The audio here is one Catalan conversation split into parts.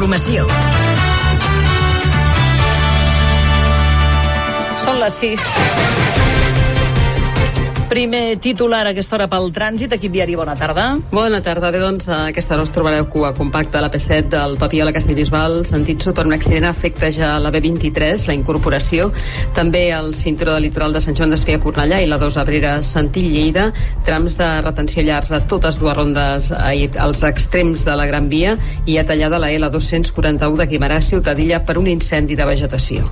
Informació. Són les 6. Primer titular a aquesta hora pel trànsit. Equip viari, bona tarda. Bona tarda. Bé, doncs, a aquesta hora us trobareu cua compacta a la P7 del Papiol a Castellbisbal, sentit sud per un accident afecta ja la B23, la incorporació, també el cinturó del litoral de Sant Joan d'Espí a Cornellà i la 2 Abrera Santill Lleida, trams de retenció llargs a totes dues rondes als extrems de la Gran Via i a tallada la L241 de Guimarà Ciutadilla per un incendi de vegetació.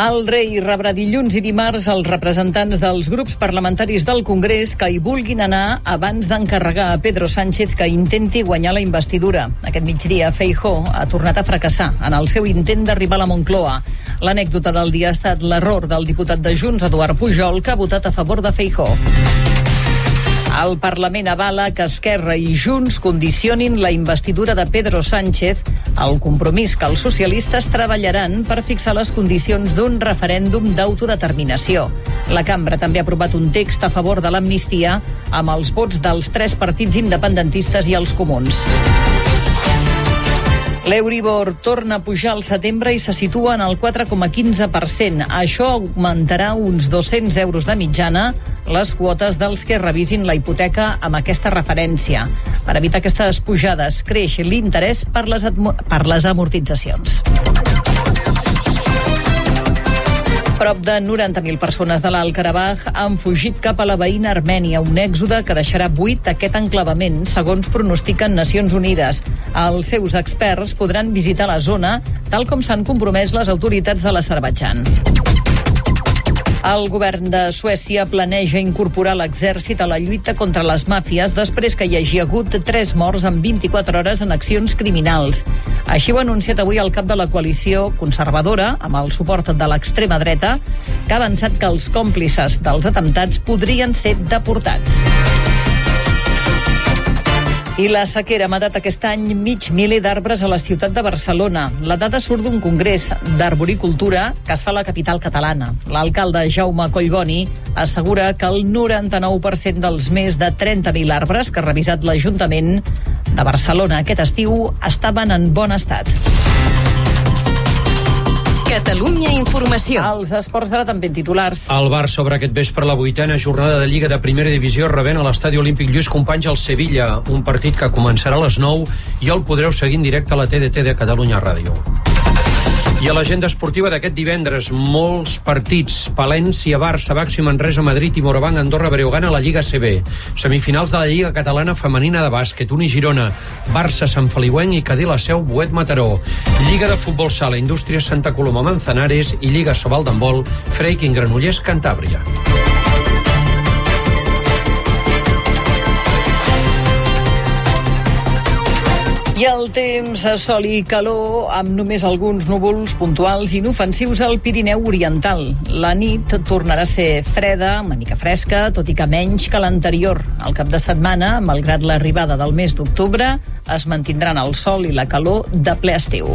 El rei rebrà dilluns i dimarts els representants dels grups parlamentaris del Congrés que hi vulguin anar abans d'encarregar a Pedro Sánchez que intenti guanyar la investidura. Aquest migdia, Feijó ha tornat a fracassar en el seu intent d'arribar a la Moncloa. L'anècdota del dia ha estat l'error del diputat de Junts, Eduard Pujol, que ha votat a favor de Feijó. El Parlament avala que Esquerra i Junts condicionin la investidura de Pedro Sánchez al compromís que els socialistes treballaran per fixar les condicions d'un referèndum d'autodeterminació. La cambra també ha aprovat un text a favor de l'amnistia amb els vots dels tres partits independentistes i els comuns. L'Euribor torna a pujar al setembre i se situa en el 4,15%. Això augmentarà uns 200 euros de mitjana les quotes dels que revisin la hipoteca amb aquesta referència. Per evitar aquestes pujades, creix l'interès per, les per les amortitzacions. Prop de 90.000 persones de l'Alt han fugit cap a la veïna Armènia, un èxode que deixarà buit aquest enclavament, segons pronostiquen Nacions Unides. Els seus experts podran visitar la zona, tal com s'han compromès les autoritats de l'Azerbaidjan. El govern de Suècia planeja incorporar l'exèrcit a la lluita contra les màfies després que hi hagi hagut tres morts en 24 hores en accions criminals. Així ho ha anunciat avui el cap de la coalició conservadora, amb el suport de l'extrema dreta, que ha avançat que els còmplices dels atemptats podrien ser deportats. I la sequera ha matat aquest any mig miler d'arbres a la ciutat de Barcelona. La dada surt d'un congrés d'arboricultura que es fa a la capital catalana. L'alcalde Jaume Collboni assegura que el 99% dels més de 30.000 arbres que ha revisat l'Ajuntament de Barcelona aquest estiu estaven en bon estat. Catalunya Informació. Els esports d'ara també en titulars. El Barça obre aquest vespre la vuitena jornada de Lliga de Primera Divisió rebent a l'Estadi Olímpic Lluís Companys al Sevilla, un partit que començarà a les 9 i el podreu seguir en directe a la TDT de Catalunya Ràdio. I a l'agenda esportiva d'aquest divendres, molts partits. Palència, Barça, Baxi, Manresa, Madrid i Morabanc, Andorra, Breogana a la Lliga CB. Semifinals de la Lliga Catalana Femenina de Bàsquet, Uni Girona, Barça, Sant Feliuenc i Cadí la Seu, Buet Mataró. Lliga de Futbol Sala, Indústria Santa Coloma, Manzanares i Lliga Sobal d'Embol, Freiking, Granollers, Cantàbria. I el temps sol i calor amb només alguns núvols puntuals inofensius al Pirineu Oriental. La nit tornarà a ser freda, una mica fresca, tot i que menys que l'anterior. Al cap de setmana, malgrat l'arribada del mes d'octubre, es mantindran el sol i la calor de ple estiu.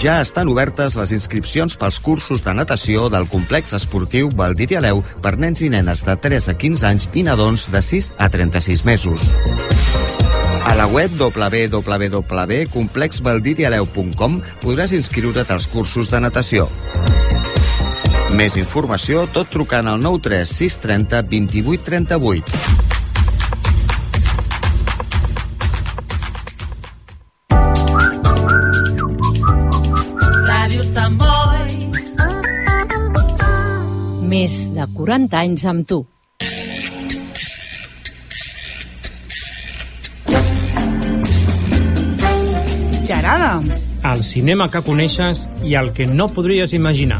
Ja estan obertes les inscripcions pels cursos de natació del complex esportiu Valdivialeu per nens i nenes de 3 a 15 anys i nadons de 6 a 36 mesos. A la web www.complexvaldivialeu.com podràs inscriure't als cursos de natació. Més informació tot trucant al 93 630 Més de 40 anys amb tu. Gerada. El cinema que coneixes i el que no podries imaginar.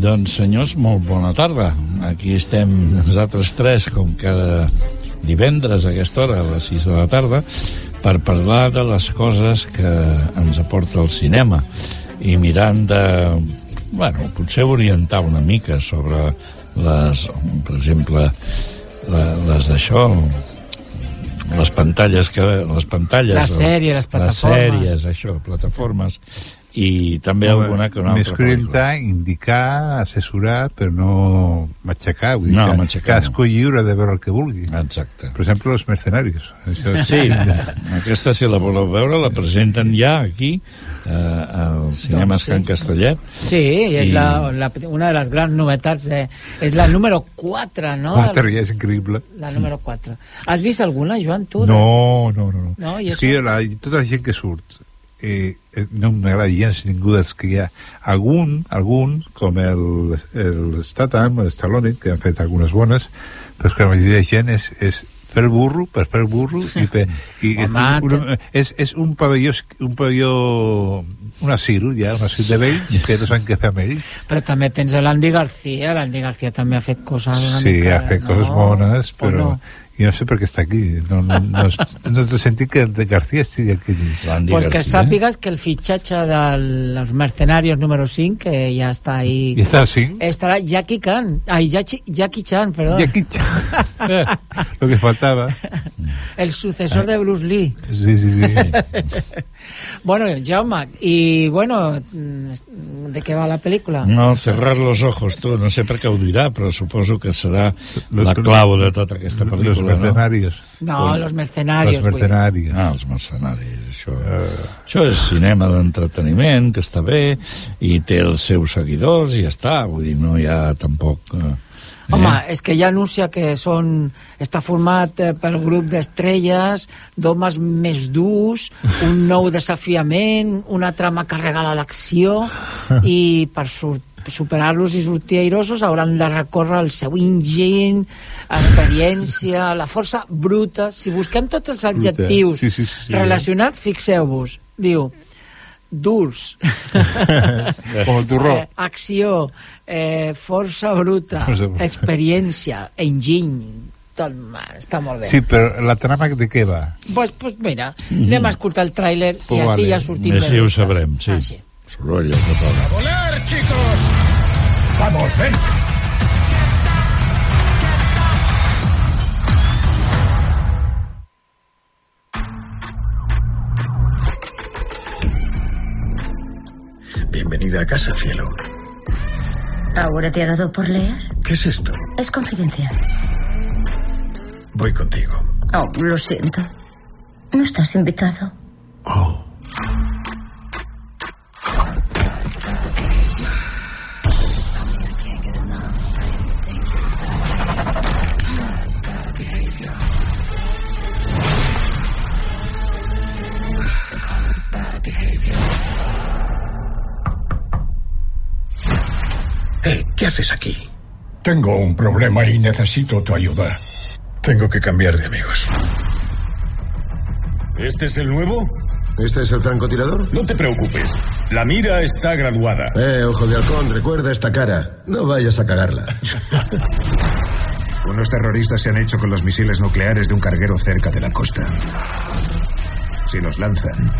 Doncs, senyors, molt bona tarda. Aquí estem nosaltres tres, com cada divendres a aquesta hora, a les 6 de la tarda, per parlar de les coses que ens aporta el cinema i mirant de, bueno, potser orientar una mica sobre les, per exemple, les d'això, les pantalles que les pantalles Les sèries, les plataformes. les sèries, això, plataformes i també Home, alguna que una Més orientar, indicar, assessorar, però no matxacar. Vull dir No, que matxacar cadascú lliure de veure el que vulgui. Exacte. Per exemple, els mercenarios. Això és- Sí, aquesta si la voleu veure la presenten ja aquí eh, al Cinema Doncs sí. Can Castellet Sí, i és I- la, la, una de les grans novetats. De, és la número 4, no? Quatre, ja és increïble. La número 4. Has vist alguna, Joan, tu? de- No, no, no. no. No, i és això? que la, tota la gent que surt eh, eh, no m'agrada gens ningú dels que hi ha. Algun, algun com el, el Statham, el Stallone, que han fet algunes bones, però que la majoria de gent és, és fer el burro per fer el burro i, per, i Home, un, és, és un pavelló un pavelló un asil ja, un asil de vells que no saben què fer amb ells Però també tens l'Andy García. L'Andy García també ha fet coses una sí, mica... ha fet no? coses bones però no? No sé per què està aquí no, no, no, no he sentit que de García estigui aquí Pues que sàpigues que el fitxatge de los mercenarios número 5, que ya está ahí... ¿Y está así? Estará Jackie Chan. Ay, Jackie, Jackie Chan, perdón. Jackie Chan. lo que faltaba El sucesor de Bruce Lee. sí, sí, sí Bueno, Jaume, y bueno, mm, ¿de qué va la película? No, cerrar los ojos, tu, no sé per què ho dirà, però suposo que serà la clau de tota aquesta pel·lícula, Los mercenarios. No, los mercenarios. Los mercenarios. No? Ah, els mercenaris, això, això és cinema d'entreteniment, que està bé, i té els seus seguidors, i ja està, vull dir, no hi ha tampoc... Eh, Home, és que ja anuncia que són, està format eh, pel grup d'estrelles, d'homes més durs, un nou desafiament, una trama carregada d'acció, i per superar-los i sortir airosos hauran de recórrer el seu ingent, experiència, la força bruta. Si busquem tots els adjectius Sí, sí, sí, sí. relacionats, fixeu-vos, diu durs, Com el turró. eh, acció, eh, força bruta, experiència, enginy, tot, està molt bé. Sí, però la trama de què va? Pues, pues mira, anem a escoltar el tràiler i Pues així vale. ja sortim Així ho sabrem, sí. Ah, sí. Toca. volar, chicos! Vamos, ven. Bienvenida a casa, cielo. ¿Ahora te ha dado por leer? ¿Qué es esto? Es confidencial. Voy contigo. Oh, lo siento. No estás invitado. Oh. ¿Qué haces aquí? Tengo un problema y necesito tu ayuda. Tengo que cambiar de amigos. ¿Este es el nuevo? ¿Este es el francotirador? No te preocupes. La mira está graduada. Eh, ojo de halcón, recuerda esta cara. No vayas a cagarla. Unos terroristas se han hecho con los misiles nucleares de un carguero cerca de la costa. Si los lanzan,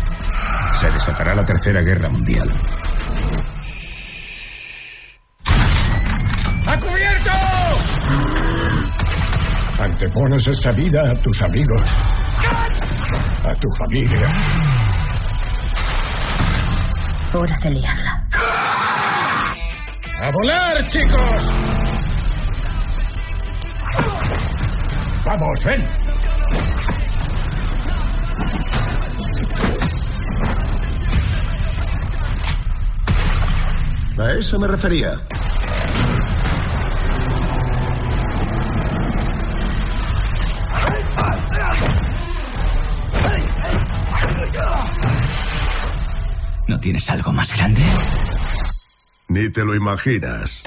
se desatará la tercera guerra mundial. Antepones esta vida a tus amigos, a tu familia. Hora de liarla. ¡A volar, chicos! Vamos, ven. A eso me refería. ¿No tienes algo más grande? Ni te lo imaginas.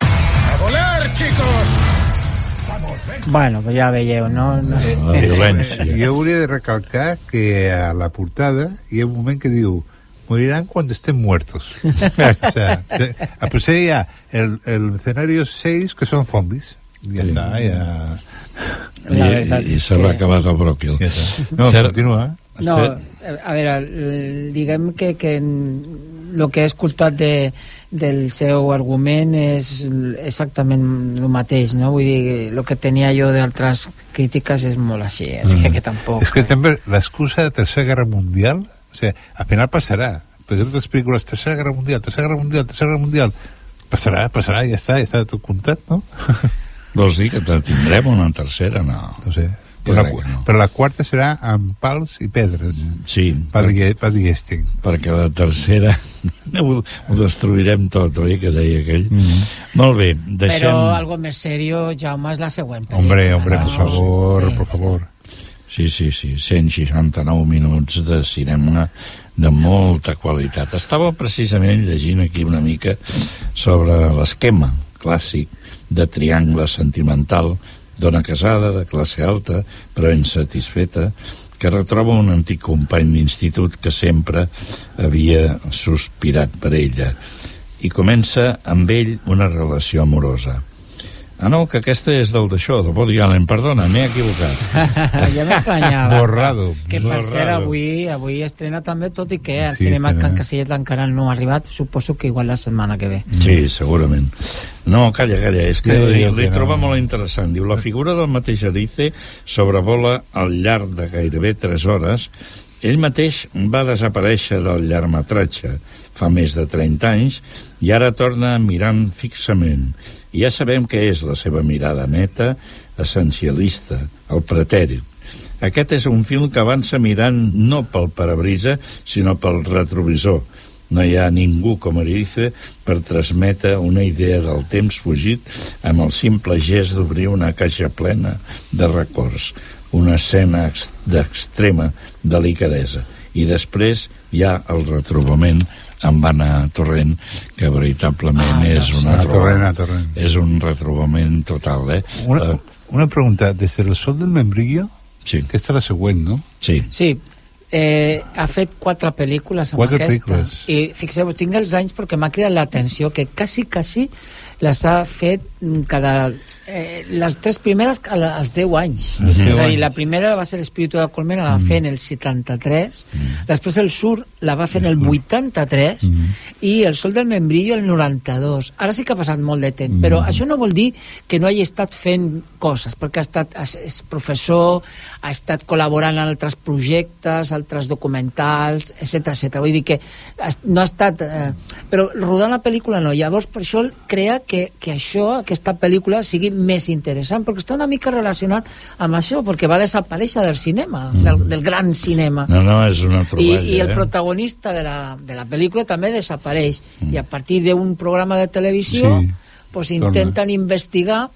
¡A volar, chicos! Bueno, pues ja veieu, no? no sé. La violència. Jo hauria de recalcar que a la portada hi ha un moment que diu morirán cuando estén muertos. o sea, te, a pues ya el, el escenario 6 que son zombies. Ya Sí. está, ya... I, i se l'ha acabat el bròquil. Ja està. No, Cert- continua. No, a veure, diguem que, que el que he escoltat de, del seu argument és exactament el mateix, no? Vull dir, el que tenia jo d'altres crítiques és molt així, així que, que tampoc... Es que també l'excusa de Tercera Guerra Mundial, o sea, al final pasará. Pues en otras películas, Tercera Guerra Mundial, Tercera Guerra Mundial, Tercera Guerra Mundial, pasará, pasará, ya está, ya está tot comptat, no? Vols dir que tindrem una tercera? No. No sé. Però la, no. però la quarta serà amb pals i pedres. Sí, Per, perquè, per Diesting. perquè la tercera ho, ho destruirem tot, oi, que deia aquell. Mm -hmm. Molt bé, deixem... Però algo més serio, Jaume, és la següent pel·lícula. Hombre, hombre, no? por favor, Sí, por favor. Sí, sí, sí, 169 minuts de cinema de molta qualitat. Estava precisament llegint aquí una mica sobre l'esquema clàssic de triangle sentimental dona casada, de classe alta, però insatisfeta, que retroba un antic company d'institut que sempre havia sospirat per ella i comença amb ell una relació amorosa. Ah, no, que aquesta és del d'això, de Woody Allen, perdona, m'he equivocat. ja m'estranyava. Borrado. Que per Borrado. cert, avui, avui estrena també, tot i que al Sí, cinema estrena. Can Castellet encara no ha arribat, suposo que igual la setmana que ve. Sí, segurament. No, calla, calla, és que Ja li, no. troba molt interessant. Diu, la figura del mateix Erice sobrevola al llarg de gairebé 3 hores. Ell mateix va desaparèixer del llargmetratge fa més de 30 anys i ara torna mirant fixament. Ja sabem què és la seva mirada neta, essencialista, el pretèrit. Aquest és un film que avança mirant no pel parabrisa, sinó pel retrovisor. No hi ha ningú com Erice per transmetre una idea del temps fugit amb el simple gest d'obrir una caixa plena de records, una escena ex- d'extrema delicadesa. I després hi ha el retrobament amb Anna Torrent, que veritablement Ah, és, una Anna Torrent, Anna Torrent. és un retrobament total, eh? Una, Eh, una pregunta, desde el sol del membrillo, sí, que esta es la següent, no? sí. Sí, eh, ha fet quatre pel·lícules amb Quatre aquesta. pel·lícules. I fixeu, tinc els anys perquè m'ha cridat l'atenció que quasi, quasi les ha fet mm, cada... Eh, les tres primeres als 10 anys. Als És 10 a dir, la primera va ser l'Espíritu de la Colmena, la va fer en el 73, després el Sur la va fer en el 83 i el Sol del Membrillo el 92. Ara sí que ha passat molt de temps, però això no vol dir que no hagi estat fent coses, perquè ha estat, és, professor, ha estat col·laborant en altres projectes, altres documentals, etc etc. Vull dir que no ha estat... Eh, però rodant la pel·lícula no. Llavors, per això crea que, que això, aquesta pel·lícula, sigui més interessant, perquè està una mica relacionat amb això, perquè va desaparèixer del cinema, del, del gran cinema. No, no, és una I, troballa, i el eh? protagonista de la, de la pel·lícula també desapareix i a partir d'un programa de televisió Sí, pues torna. intenten investigar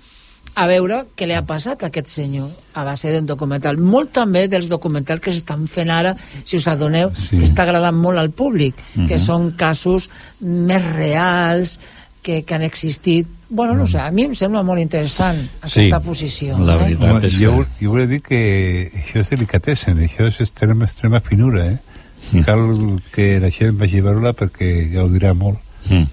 a veure què li ha passat a aquest senyor a base d'un documental. Molt també dels documentals que s'estan fent ara, si us adoneu, Sí. que està agradant molt al públic, que Mhm. són casos més reals que, que han existit. Bueno, no sé, a mi em sembla molt interessant aquesta Sí, posició. la eh? veritat Home, és jo, que... jo volia dir que això és delicatessen, això és extrema, extrema finura, eh? Cal que la gent vagi a veure-la perquè gaudirà molt. Mm.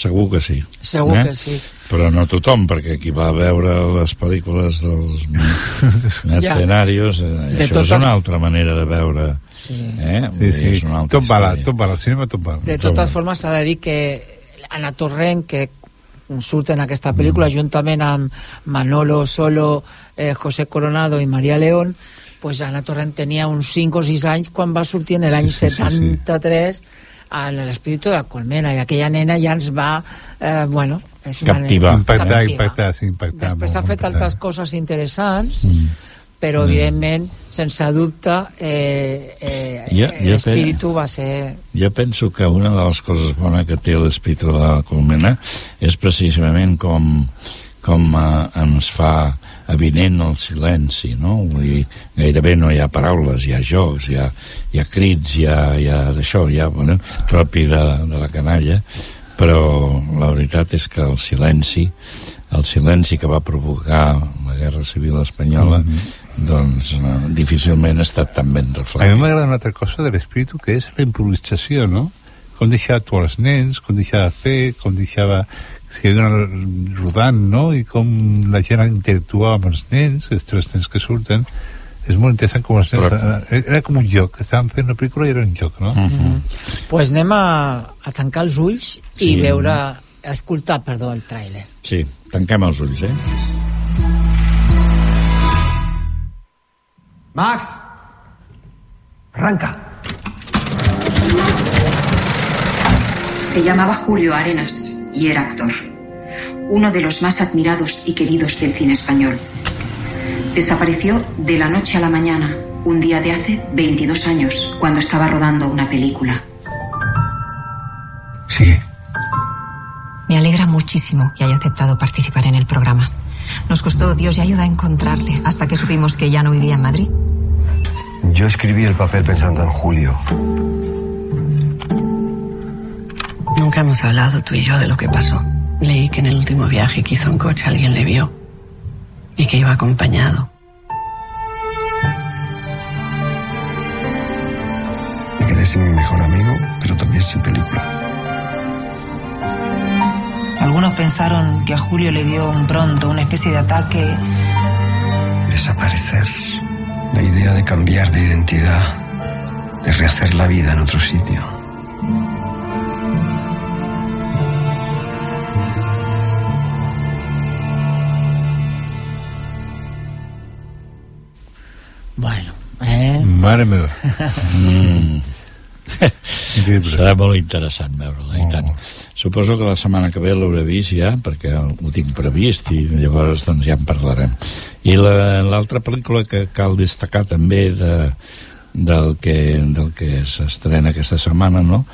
Segur que sí. Segur eh? que sí. Però no tothom, perquè qui va veure les pel·lícules dels Ja. escenarios, eh, De això totes- és una altra manera de veure... Sí. Eh? Sí, dir, sí. És una altra Tot val, tot val, al cinema tot val. De totes formes, s'ha de dir que Anna Torrent, que surt en aquesta pel·lícula Mm. juntament amb Manolo Solo, eh, José Coronado i Maria León, pues Anna Torrent tenia uns 5 o 6 anys quan va sortir en l'any Sí, sí, sí, sí. 73 en l'Espíritu de la Colmena i aquella nena ja ens va eh, bueno, és una Captivar. nena- Impactar, captivar. impactar, sí, impactar. Després ha fet impactar. altres coses interessants Mm. però evidentment sense dubte eh, eh, Ja- ja l'espíritu va ser Jo penso que una de les coses bones que té l'espíritu de la colmena és precisament com, com eh, ens fa evident el silenci, no? Dir, gairebé no hi ha paraules, hi ha jocs, hi ha, hi ha crits, hi ha, hi ha d'això, hi ha, bueno, propi de, de la canalla, però la veritat és que el silenci, el silenci que va provocar la Guerra Civil Espanyola, mm -hmm. doncs eh, difícilment ha estat tan ben A reflectit. mi m'agrada una altra cosa de l'espíritu, que és la improvisació, no? Com deixava actuar els nens, com deixava fer, com deixava havia rodant, no? I com la gent interactuava amb els nens, els tres nens que surten. És molt interessant com els nens... Però- Era com un joc, estaven fent una pel·lícula i era un joc, no? Mm -hmm. pues anem a, a tancar els ulls i Sí. veure, a escoltar, perdó, el tràiler. Sí, tanquem els ulls, eh? Max, arranca. Se llamaba Julio Arenas y era actor. Uno de los más admirados y queridos del cine español. Desapareció de la noche a la mañana, un día de hace 22 años, cuando estaba rodando una película. Sigue. Me alegra muchísimo que haya aceptado participar en el programa. Nos costó Dios y ayuda a encontrarle hasta que supimos que ya no vivía en Madrid. Yo escribí el papel pensando en Julio. Nunca hemos hablado tú y yo de lo que pasó. Leí que en el último viaje que hizo en coche alguien le vio y que iba acompañado. Me quedé sin mi mejor amigo, pero también sin película. Algunos pensaron que a Julio le dio un pronto, una especie de ataque. Desaparecer. La idea de cambiar de identidad. De rehacer la vida en otro sitio. Mare meva. Mm. Increïble. Serà molt interessant veure-la, i tant. Suposo que la setmana que ve l'hauré vist ja, perquè ho tinc previst i llavors doncs ja en parlarem. I la- l'altra pel·lícula que cal destacar també de, del que, del que s'estrena aquesta setmana, no?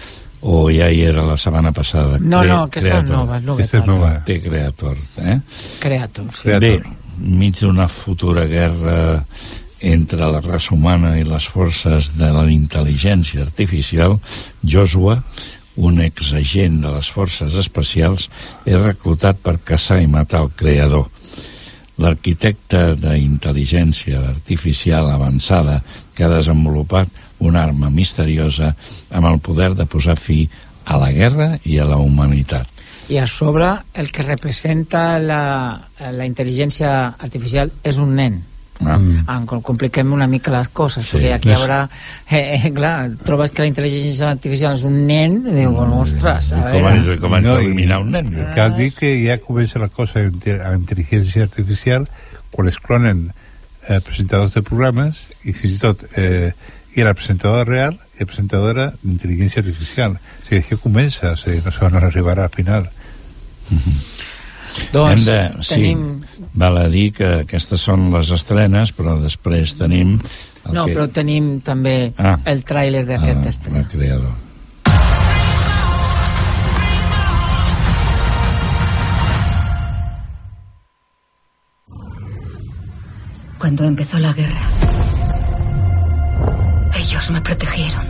O ja hi era la setmana passada? No, no, aquesta és nova, és novetat. Aquesta és nova. Té Creator, eh? Creator, sí. Bé, enmig d'una futura guerra entre la raça humana i les forces de la intel·ligència artificial, Joshua, un exagent de les forces especials, és reclutat per caçar i matar el creador. L'arquitecte d'intel·ligència artificial avançada que ha desenvolupat una arma misteriosa amb el poder de posar fi a la guerra i a la humanitat. I a sobre, el que representa la, la intel·ligència artificial és un nen. Ah. Ah, com- compliquem una mica les coses, Sí. perquè aquí hi És- haurà... Eh, eh, clar, trobes que la intel·ligència artificial és un nen, i diu, bueno, ostres, a com veure... és- com és eliminar un nen? Cal dir que ja comença la cosa a inte- a intel·ligència artificial quan es clonen eh, presentadors de programes i fins i tot eh, hi ha la presentadora real i la presentadora d'intel·ligència artificial. O sigui, això comença, o sigui, no se van arribar al final. Doncs Hem de, sí, tenim- val a dir que aquestes són les estrenes, però després tenim... No, que... però tenim també Ah. el tràiler d'aquest ah, estrena. el creador. Cuando empezó la guerra, ellos me protegieron.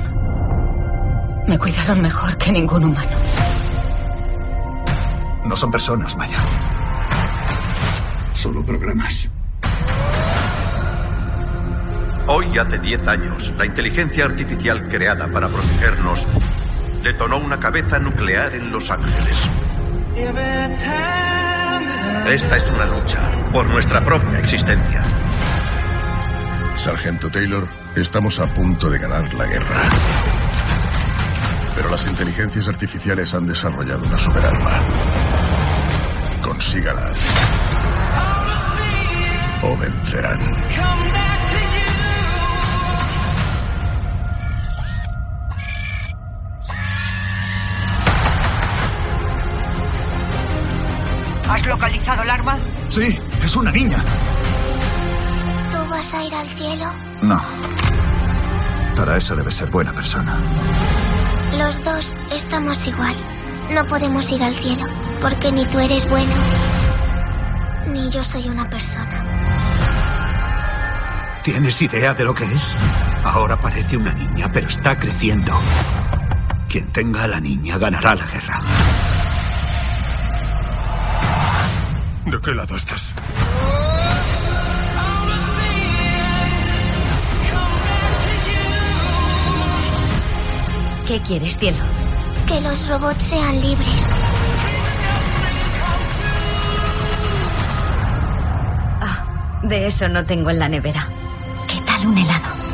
Me cuidaron mejor que ningún humano. No son personas, Maya. Solo programas. Hoy hace 10 años, la inteligencia artificial creada para protegernos detonó una cabeza nuclear en Los Ángeles. Esta es una lucha por nuestra propia existencia. Sargento Taylor, estamos a punto de ganar la guerra. Pero las inteligencias artificiales han desarrollado una superarma. Consígala. O vencerán. ¿Has localizado el arma? Sí, es una niña. ¿Tú vas a ir al cielo? No. Para eso debe ser buena persona. Los dos estamos igual. No podemos ir al cielo, porque ni tú eres bueno, Ni yo soy una persona. ¿Tienes idea de lo que es? Ahora parece una niña, pero está creciendo. Quien tenga a la niña ganará la guerra. ¿De qué lado estás? ¿Qué quieres, cielo? Que los robots sean libres. Ah, de eso no tengo en la nevera. ¿Qué tal un helado?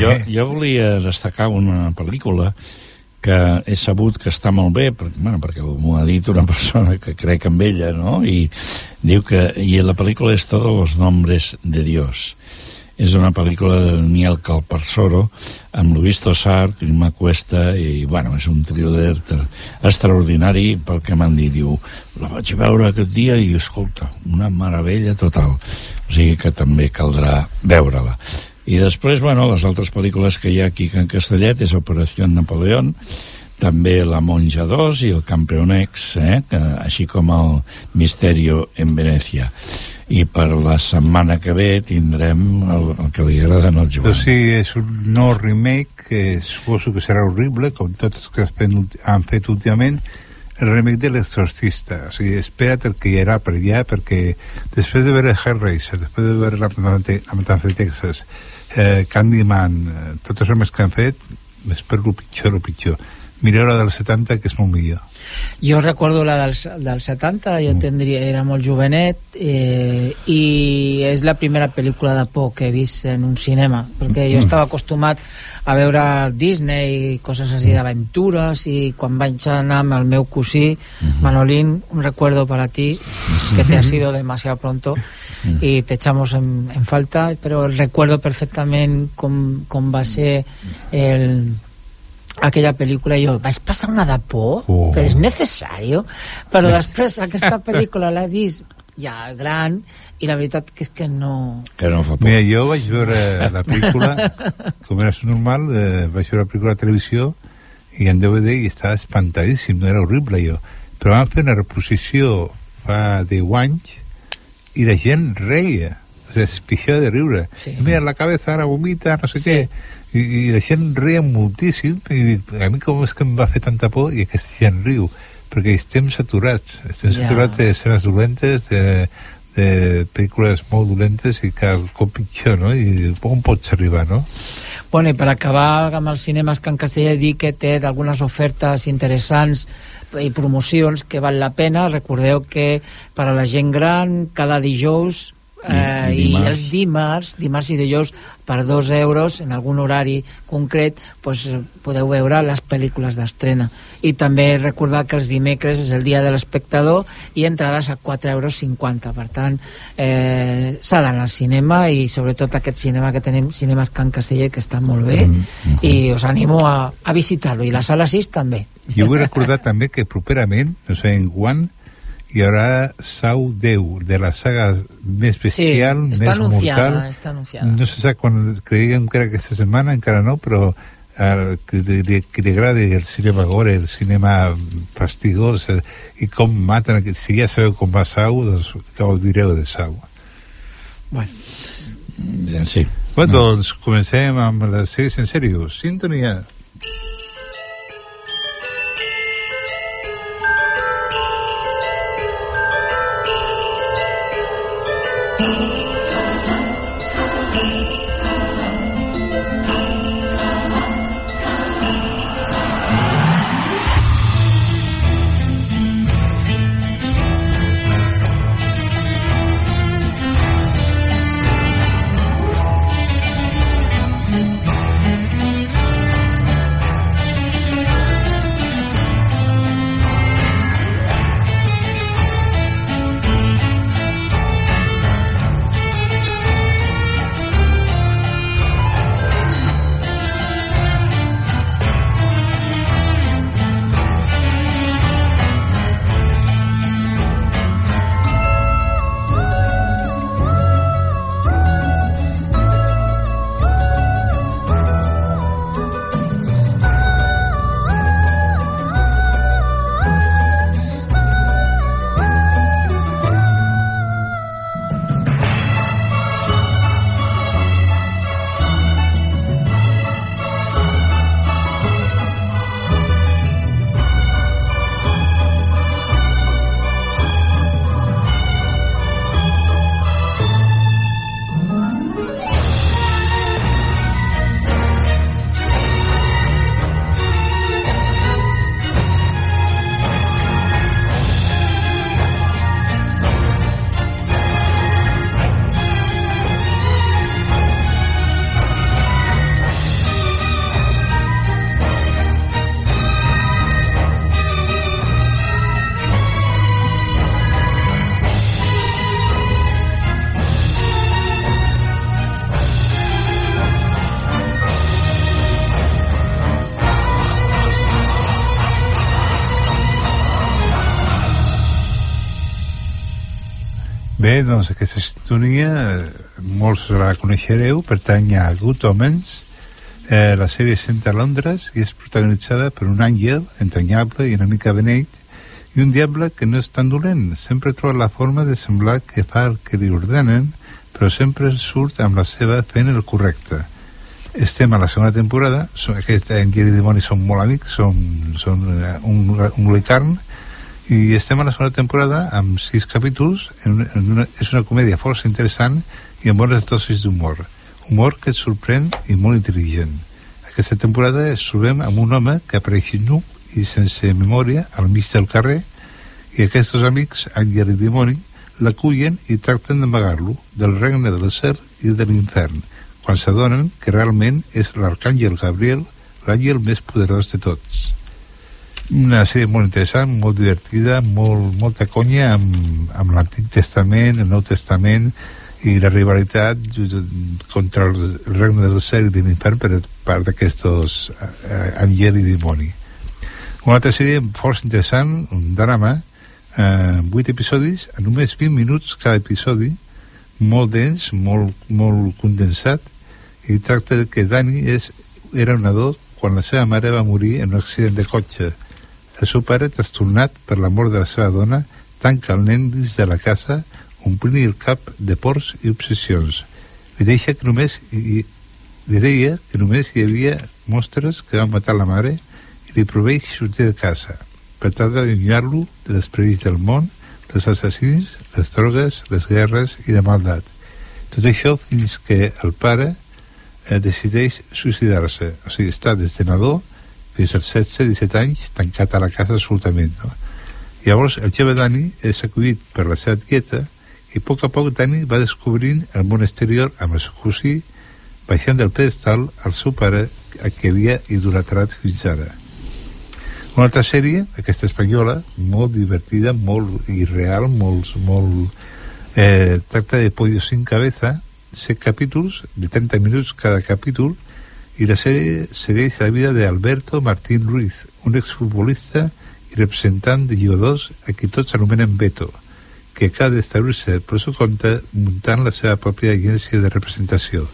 Jo, jo volia destacar una pel·lícula que he sabut que està molt bé, perquè, bueno, perquè m'ho ha dit una persona que crec en ella, no? I diu que... I la pel·lícula és Todos los nombres de Dios. És una pel·lícula de Daniel Calparsoro amb Luis Tosar, Tilma Cuesta i, bueno, és un thriller extraordinari pel que m'han dit. Diu, la vaig veure aquest dia i, escolta, una meravella total. O sigui que també caldrà veure-la. I després, bueno, les altres pel·lícules que hi ha aquí en Castellet és Operació Napoleón, també La Monja 2 i El Campeonex, eh? que, així com el Misterio en Venècia. I per la setmana que ve tindrem el, el que li agrada al Joan. Però sí, és un nou remake que suposo que serà horrible, com tots que han fet últimament, el remake de l'exorcista. O sigui, espera't el que hi haurà per allà, perquè després de veure Hellraiser, després de veure La Matanza de Texas, eh, Candyman, eh, tots els remakes que han fet, m'espero el pitjor, el pitjor. Mireu la del 70, que és molt millor. Jo recordo la dels, del 70, jo tindria, era molt jovenet eh, i és la primera pel·lícula de por que he vist en un cinema perquè jo estava acostumat a veure Disney i coses així d'aventures i quan vaig anar amb el meu cosí Manolín, un recuerdo para ti que te ha sido demasiado pronto y te echamos en, en falta però recuerdo perfectament com, com va ser el aquella pel·lícula i jo, vaig passar una de por Oh. però és necessari però després aquesta pel·lícula l'he vist ja gran i la veritat que és que no Que no fa por. Mira, jo vaig veure la pel·lícula, com era normal, eh, vaig veure la pel·lícula a televisió i en DVD i estava espantadíssim, no era horrible jo. Però van fer una reposició fa 10 anys i la gent reia, o sigui, es pixava de riure. Sí. Mira, la cabeza ara vomita, no sé Sí. què. I, I la gent reia moltíssim i dic, a mi com és que em va fer tanta por i aquesta gent riu perquè estem saturats estem Ja. saturats d'escenes dolentes de, de pel·lícules molt dolentes i cada cop pitjor, no? I on pots arribar, no? Bueno, i per acabar amb els cinemes Can Castellà dir que té algunes ofertes interessants i promocions que val la pena. Recordeu que per a la gent gran cada dijous eh, I- i i, dimarts. els dimarts, dimarts i dijous per dos euros en algun horari concret pues, podeu veure les pel·lícules d'estrena. I també recordar que els dimecres és el dia de l'espectador i entrades a 4,50 euros per tant eh, s'ha d'anar al cinema i sobretot aquest cinema que tenim cinemes Can Castellet que està molt bé i us animo a, a visitar-lo. I la sala 6 també. Jo vull recordar també que properament, no sé en quan, hi haurà Sau 10, de la saga més bestial, sí, està més anunciada, mortal. està anunciada. No se sap quan, creiem que era aquesta setmana, encara no, però eh, que, li, que li agradi el cinema gore, el cinema fastigós, eh, i com maten, si ja sabeu com va Sau, doncs que ho direu de Sau. Bueno. Sí. Bueno, doncs comencem amb les sèries en sèrio. Sintonia. Doncs aquesta sintonia eh, molts la coneixereu, pertany a Good Omens, eh, la sèrie sent a Londres i és protagonitzada per un àngel entranyable i una mica beneit i un diable que no és tan dolent, sempre troba la forma de semblar que fa el que li ordenen, però sempre surt amb la seva fent el correcte. Estem a la segona temporada, aquest àngel i dimoni són molt amics, són, són eh, un, un licarn, i estem a la segona temporada amb sis capítols. En una, en una, és una comèdia força interessant i amb bones dosis d'humor. Humor que et sorprèn i molt intel·ligent. Aquesta temporada es trobem amb un home que apareix nu i sense memòria al mig del carrer i aquests amics, Àngel i Dimoni l'acullen i tracten d'amagar-lo del regne del cel i de l'infern quan s'adonen que realment és l'arcàngel Gabriel l'àngel més poderós de tots una sèrie molt interessant, molt divertida, molt, molta conya amb, amb l'Antic Testament, el Nou Testament i la rivalitat contra el regne del cel i de l'infern per part d'aquests eh, Angel i Dimoni. Una altra sèrie força interessant, un drama, eh, 8 episodis, a només 20 minuts cada episodi, molt dens, molt, molt condensat, i tracta que Dani és, era un nadó quan la seva mare va morir en un accident de cotxe el seu pare, trastornat per la mort de la seva dona, tanca el nen dins de la casa, omplint el cap de pors i obsessions. Li deixa que només hi, li deia que només hi havia mostres que van matar la mare i li proveix sortir de casa per tal d'allunyar-lo de les perills del món, dels assassins, les drogues, les guerres i la maldat. Tot això fins que el pare eh, decideix suïcidar-se, o sigui, està des de nadó fins als 16-17 anys tancat a la casa absolutament no? llavors el jove Dani és acollit per la seva tieta i a poc a poc Dani va descobrint el món exterior amb el seu cosí baixant del pedestal al seu pare a qui havia idolatrat fins ara una altra sèrie, aquesta espanyola molt divertida, molt irreal molt, molt eh, tracta de Pollo sin cabeza set capítols de 30 minuts cada capítol y la serie segueix la vida de Alberto Martín Ruiz, un exfutbolista i representant de 2 a qui tots anomenen Beto, que acaba d'establir-se per seu compte muntant la seva pròpia agència de representació.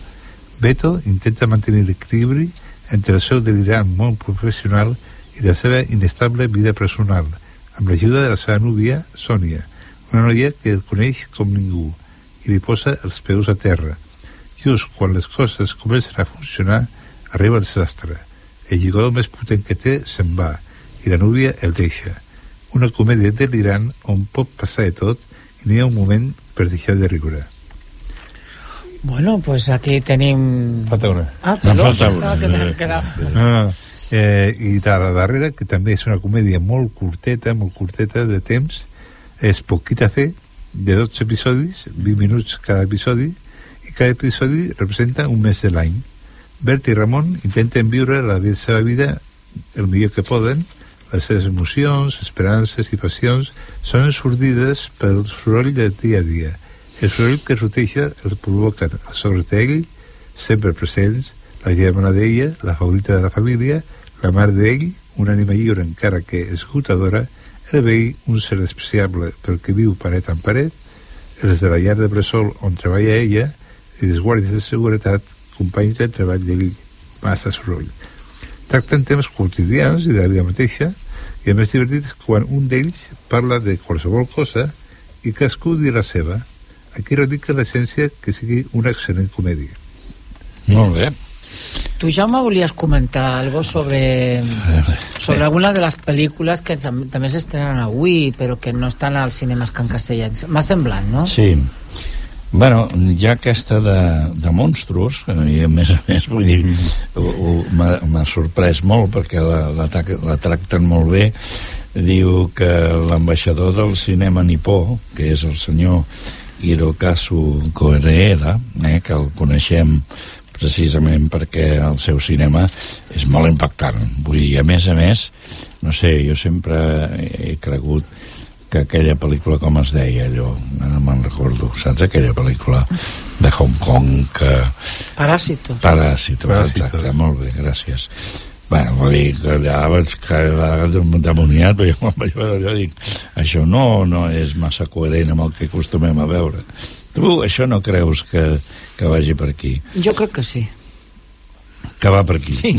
Beto intenta mantenir l'equilibri entre el seu delirant món professional i la seva inestable vida personal, amb l'ajuda de la seva núvia, Sònia, una noia que el coneix com ningú i li posa els peus a terra. Just quan les coses comencen a funcionar, arriba el desastre. El lligador més potent que té se'n va i la núvia el deixa. Una comèdia delirant on pot passar de tot i n'hi ha un moment per deixar de riure. Bueno, pues aquí tenim... Falta una. Ah, perdó, falta pensava una. que que dar... Ah, eh, I de la darrera, que també és una comèdia molt curteta, molt curteta de temps, és Poquita Fe, de 12 episodis, 20 minuts cada episodi, i cada episodi representa un mes de l'any. Bert i Ramon intenten viure la seva vida el millor que poden, les seves emocions, esperances i passions són ensordides pel soroll del dia a dia. El soroll que roteja els provoquen els sogres d'ell, sempre presents, la germana d'ella, la favorita de la família, la mare d'ell, una ànima lliure encara que esgotadora, el veí, un ser despreciable pel que viu paret en paret, els de la llar de Bressol on treballa ella i els guàrdies de seguretat companys de treball d'ell massa soroll. Tracten temes quotidians i de la vida mateixa i el més divertit és quan un d'ells parla de qualsevol cosa i cadascú dirà la seva. Aquí radica l'essència que sigui una excel·lent comèdia. Molt bé. Tu, Jaume, volies comentar algo sobre, sobre alguna de les pel·lícules que també s'estrenen avui, però que no estan als cinemes can castellà. M'ha semblat, no? Sí. Bueno, hi ha aquesta de, de monstros, i a més a més, vull dir, m'ha sorprès molt perquè la, la, la tracten molt bé. Diu que l'ambaixador del cinema nipó, que és el senyor Hirokazu Koreeda, eh, que el coneixem precisament perquè el seu cinema és molt impactant. Vull dir, a més a més, no sé, jo sempre he cregut que aquella pel·lícula com es deia allò, no me'n recordo saps aquella pel·lícula de Hong Kong que... Paràsito Paràsito, exacte, molt bé, gràcies Bueno, vull dir que allà vaig quedar demoniat, perquè quan vaig veure allò dic, això no, no és massa coherent amb el que acostumem a veure. Tu això no creus que, que vagi per aquí? Jo crec que sí. Que va per aquí. Sí.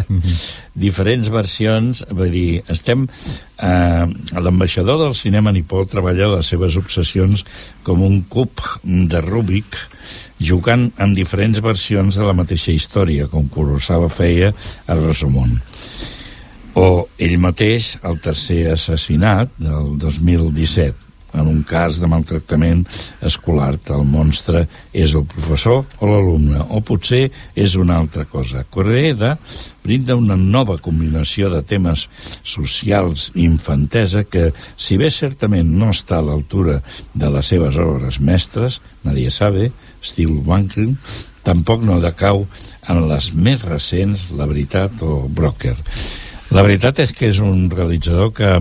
Diferents versions, vull dir, estem... Eh, L'ambaixador del cinema nipó treballa les seves obsessions com un cub de Rubik jugant amb diferents versions de la mateixa història, com Kurosawa feia a Rosomon. O ell mateix, el tercer assassinat del 2017, en un cas de maltractament escolar. El monstre és el professor o l'alumne, o potser és una altra cosa. Correeda brinda una nova combinació de temes socials i infantesa que, si bé certament no està a l'altura de les seves obres mestres, Nadie sabe, Steve Wanklin, tampoc no decau en les més recents La veritat o Broker. La veritat és que és un realitzador que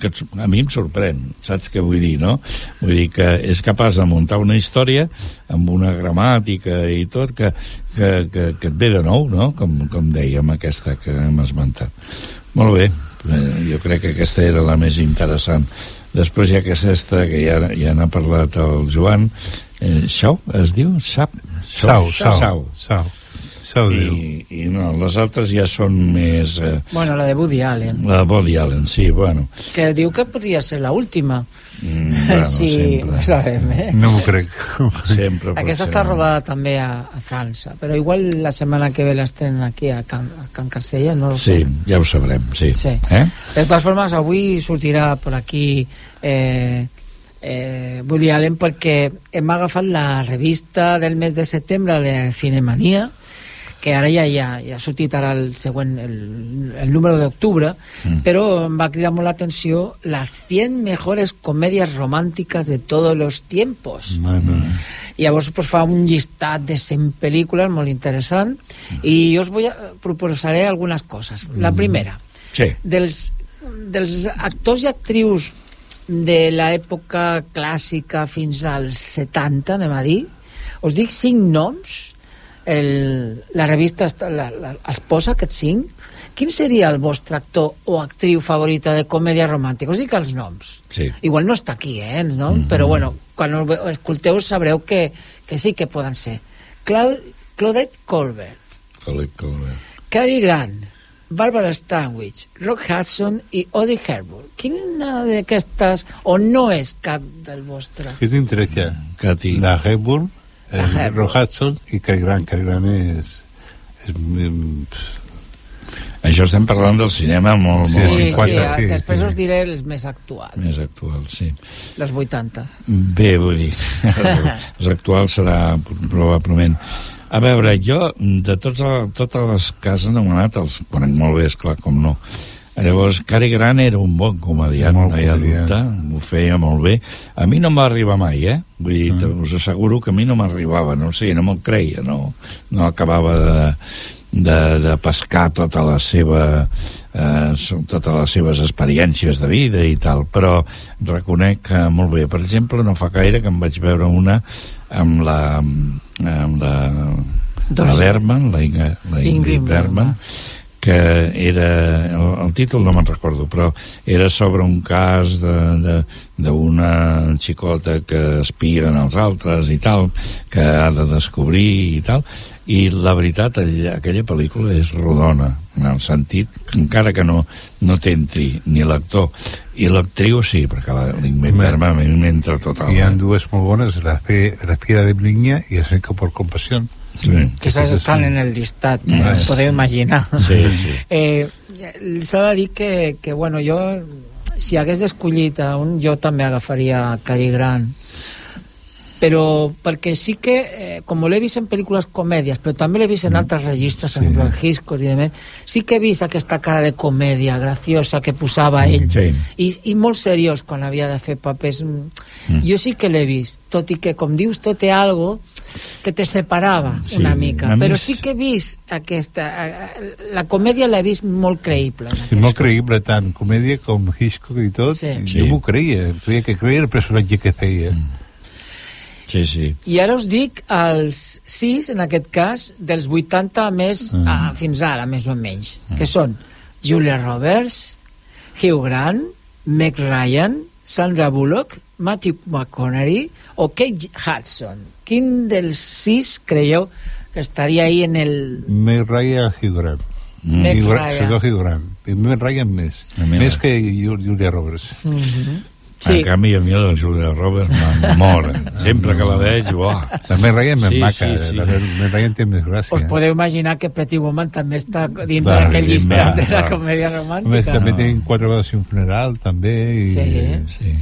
que a mi em sorprèn, saps què vull dir, no? Vull dir que és capaç de muntar una història amb una gramàtica i tot que, que, que, que et ve de nou, no? Com, com dèiem, aquesta que hem esmentat. Molt bé, eh, jo crec que aquesta era la més interessant. Després hi ha aquesta, que ja, ja n'ha parlat el Joan, eh, Xau, es diu? Sap? Sau, sau, Sau. sau. Sau diu. I, I no, les altres ja són més... Eh, Bueno, la de Woody Allen, la de Woody Allen, sí, bueno. que diu que podria ser la última. Mm, bueno, sí, sempre. ho sabem, eh? No m'ho crec. Sempre Aquesta ser. està rodada també a, a França, però igual la setmana que ve l'estrenen aquí a Can, a Can Castella, no ho Sí, sé. ja ho sabrem, sí. Sí. Eh? De totes formes, avui sortirà per aquí eh, eh, Woody Allen perquè hem agafat la revista del mes de setembre de Cinemania, que ara ja, ja, ja ha sortit ara el següent, el, el número d'octubre, Mm. però em va cridar molt l'atenció las 100 mejores comedias románticas de todos los tiempos. I llavors pues, fa un llistat de 100 pel·lícules molt interessant i jo us vull a, proposaré algunes coses. La primera, Sí. dels, dels actors i actrius de l'època clàssica fins als 70, anem a dir, us dic cinc noms, el, la revista la, la, els posa aquests cinc, quin seria el vostre actor o actriu favorita de comèdia romàntica? Us dic els noms. Sí. Igual no està aquí, eh, els noms, però bueno, quan ho escolteu sabreu que, que sí que poden ser. Clau, Claudette Colbert, Colec, Colec. Cary Grant, Barbara Stanwyck, Rock Hudson i Audrey Hepburn. Quina d'aquestes, o no és cap del vostre? Què t'interessa? Cati. La Hepburn, Hepburn. Rock Hudson i Cary Grant. Cary Grant és... és mm, Això estem parlant del cinema molt, molt Sí, sí, important. sí, després us diré els més actuals, Més actual, sí. dels 80. Bé, vull dir, els actuals serà probablement... A veure, jo, de tots el, totes les que has anomenat, els conec molt bé, esclar, com no. Llavors, Cary Grant era un bon comediant, Molt no hi ha dubte, ho feia molt bé. A mi no em va arribar mai, eh? Vull dir, Mm. us asseguro que a mi no m'arribava, no sé, no me'l creia, no, no acabava de, de, de pescar tota la seva eh, totes les seves experiències de vida i tal, però reconec que molt bé. Per exemple, no fa gaire que em vaig veure una amb la amb la, la Doris- Berman, la, Inga, la Ingrid Ingrid Berman, que era, el, el títol no me'n recordo, però era sobre un cas d'una xicota que espia en els altres i tal, que ha de descobrir i tal, i la veritat, aquella pel·lícula és rodona, en el sentit que encara que no, no t'entri ni l'actor, i l'actriu sí, perquè la- l'Ingrid Home. Bergman a mi m'entra totalment. Hi ha dues molt bones, la, fe, la Fiera de Bliña i el Seco por Compasión. Sí. Que esas estan en el llistat, eh? Vale. podeu imaginar. Sí, sí. Eh, S'ha de dir que, que, bueno, jo, si hagués d'escollit a un, jo també agafaria Cary Grant. Però perquè sí que, eh, com l'he vist en pel·lícules comèdies, però també l'he vist en altres registres, per exemple, en Hitchcock i demés, sí que he vist aquesta cara de comèdia graciosa que posava ell, Sí. i, i molt seriós quan havia de fer papers. Mm. Mm. Jo sí que l'he vist, tot i que, com dius, tot té algo que te separava Sí, una mica, a però més- sí que he vist aquesta... eh, La comèdia l'he vist molt creïble. aquest. molt creïble, tant comèdia com Hitchcock i tot. Sí. Jo Sí. m'ho creia, creia que creia el personatge que feia. Sí, sí. I ara us dic els 6, en aquest cas, dels 80 més Mm. ah, fins ara, més o menys, que són Julia Roberts, Hugh Grant, Meg Ryan, Sandra Bullock, Matthew McConaughey o Kate Hudson. Quin dels sis creieu que estaria ahí en el... Meg Ryan Hugh Grant. Mm. Meg Hugh Grant, Ryan. sobretot Hugh Grant. I Meg Ryan més. mi Més que Ju- Julia Roberts. Mhm. Sí. En canvi, a mi el Julia Roberts m'enamora. Sempre que la veig, uah. La Meg Ryan més Sí, maca. sí, sí. La Meg Ryan té més gràcia. Us podeu imaginar que Pretty Woman també està dintre d'aquell llistat de la clar. comèdia A més, romàntica. també tenen quatre vegades un funeral, també. I... Sí. sí.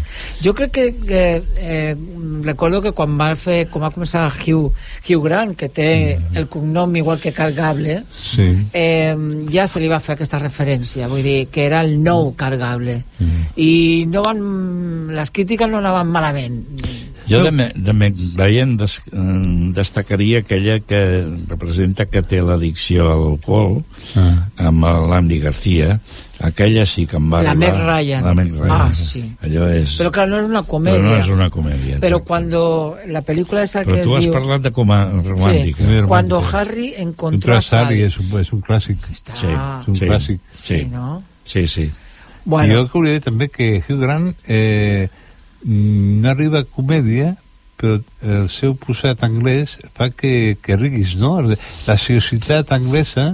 Jo crec que, que eh, recordo que quan va fer, quan va començar Hugh, Hugh Grant, que té el cognom igual que Cargable, Sí. eh, ja se li va fer aquesta referència, vull dir, que era el nou Cargable. I no van, les crítiques no anaven malament. Jo de, me, de me, veient des, eh, destacaria aquella que representa que té l'addicció a l'alcohol Ah. amb l'Andy García aquella sí que em va La arribar Meg Ryan. la Meg Ryan Ah, sí. allò és Però clar, no és una però comèdia. no és una comèdia Però cuando la película esa però que tu es has diu... parlat de com a romàntica Sí, cuando Harry encontró a Sally, Sally. és un, és un clàssic. sí, Ah. És un sí, clàssic. sí, Sí, no? sí, sí. Bueno. Jo que volia dir també que Hugh Grant eh, mm, no arriba a comèdia però el seu posat anglès fa que, que riguis, no? La seriositat anglesa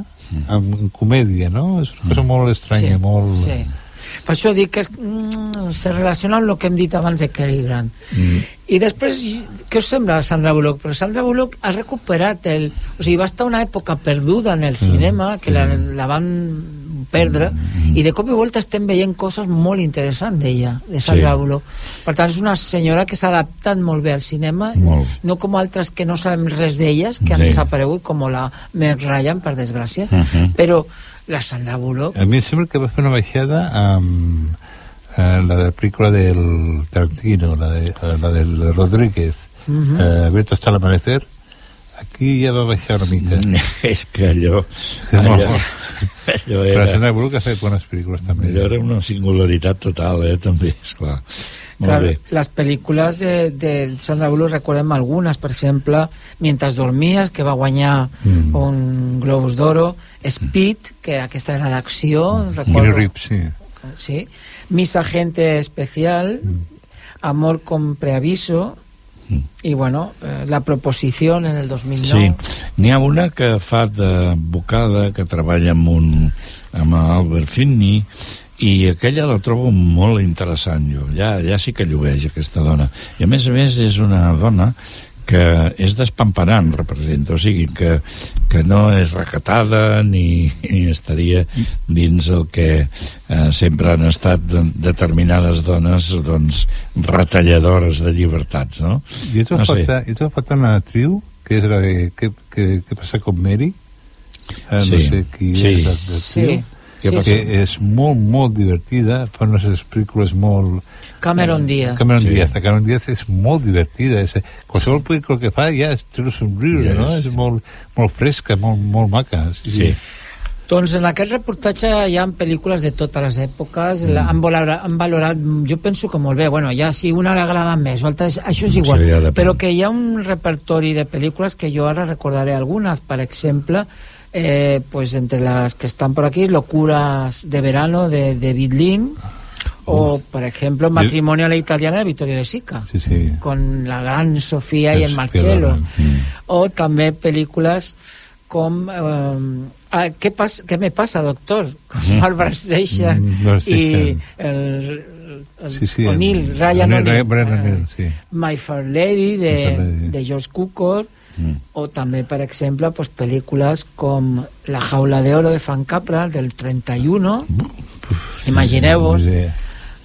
amb comèdia, no? És una cosa molt estranya, Sí, molt... sí. Per això dic que mm, se relaciona amb el que hem dit abans de Cary Grant. Mm. I després, què us sembla Sandra Bullock? Però Sandra Bullock ha recuperat el... O sigui, va estar una època perduda en el cinema, que la, la van perdre, i de cop i volta estem veient coses molt interessants d'ella, de Sandra Sí. Bullock. Per tant, és una senyora que s'ha adaptat molt bé al cinema, Molt. no com altres que no sabem res d'elles, que han Sí. desaparegut, com la Meg Ryan, per desgràcia, Mhm. però la Sandra Bullock A mi em sembla que va fer una baixada amb eh, la de la pel·lícula del Tarantino, la, de, la del Rodríguez, Mhm. eh, Abierto hasta el amanecer, aquí ja va baixar una mica. és que allò No. allò, allò Però era, Sandra Bullock ha fet bones pel·lícules també. allò era una singularitat total eh, també, esclar molt Clar, bé les pel·lícules de, de Sandra Bullock recordem algunes, per exemple Mientras dormies, que va guanyar Mm. un Globus d'Oro Speed, que aquesta era d'acció Keanu recordo, Reeves, sí. sí. Mis agente especial Amor con preaviso i bueno, eh, la proposició en el 2009 Sí, n'hi ha una que fa d'advocada, que treballa amb un amb Albert Finney, i aquella la trobo molt interessant jo, ja, ja sí que llueix aquesta dona. I a més a més és una dona que és despamparant representa, o sigui que, que no és recatada ni, ni estaria dins el que eh, sempre han estat de, determinades dones doncs retalladores de llibertats no? I va No sé. et va faltar una actriu que és la de Què, què, què passa con Mary? Eh, no Sí. sé qui Sí. és l'actriu. Sí. Que, Sí, que sí. és molt, molt divertida, fa unes pel·lícules molt... Cameron Diaz Cameron Sí. Diaz, Cameron Diaz és molt divertida. És, qualsevol pel·lícula que fa ja és treu somriure, Ja no? és. Molt, molt fresca, molt, molt maca. Sí, Sí. Doncs en aquest reportatge hi ha pel·lícules de totes les èpoques, mm. han, valorat, han valorat, jo penso que molt bé, bueno, ja si una l'agrada més, o altres, això és igual, Sí, però que hi ha un repertori de pel·lícules que jo ara recordaré algunes, per exemple, eh, pues entre las que están por aquí, Locuras de verano de David Lean, o por ejemplo Matrimonio a la italiana de Vittorio De Sica, Sí, sí. con la gran Sofía y el Marcello, Loren. o també pel·lícules com eh, ah, què, pas, què me passa, doctor? Com Mm. Barbara Streisand Mm, Streisand. el, Sí, sí, O'Neill, Ryan O'Neill, O'Neill, sí. My Fair Lady de, Lady. de George Cukor Mm. o també, per exemple, pues, pel·lícules com La jaula de oro de Frank Capra del 31 imagineu-vos Sí.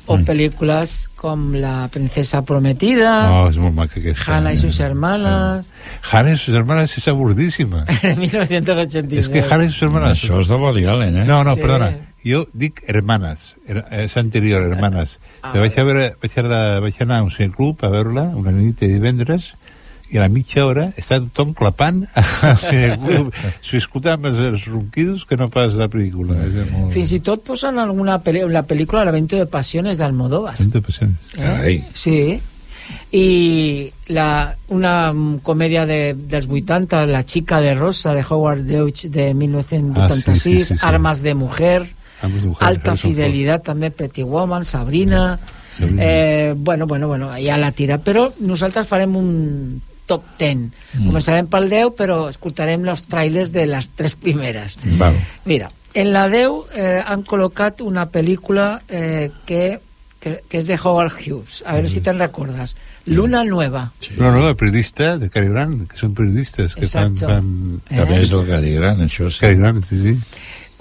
O pel·lícules com La princesa prometida Oh, és molt maca aquesta. Hannah y sus hermanas Hannah y sus hermanas és avorridíssima. de 1986 És que Hannah y sus hermanas... això és de Woody Allen eh? No, no, Sí. perdona. Jo dic hermanes. Her- És anterior, hermanes. Ah, vaig, a veure, vaig, a, vaig anar a un cineclub a veure-la una nit de divendres i a la mitja hora està tothom clapant al cineclub. S'ho amb els, ronquidos que no pas la pel·lícula. Molt... Fins i tot posen alguna pel·li la pel·lícula L'avento de pasiones d'Almodóvar. Tanta passió. Eh? Sí. i la, una comèdia de, dels 80, La chica de rosa, de Howard Deutsch, de 1986, Ah, sí, sí, sí, sí. Armas de mujer, Armas de mujer, Alta Harrison fidelidad, també Pretty Woman, Sabrina... Sabrina. Eh, bueno, bueno, bueno, ja la tira. Però nosaltres farem un top 10. Mm. Començarem pel 10, però escoltarem els trailers de les tres primeres. Val. Mira, en la 10 eh, han col·locat una pel·lícula eh, que, que, que és de Howard Hughes. A veure si te'n recordes. Luna Nueva. No, no, el periodista de Cary Grant, que són periodistes que. Exacto. fan... Eh? També és del Cary Grant, això sí. Cary Grant, sí, sí.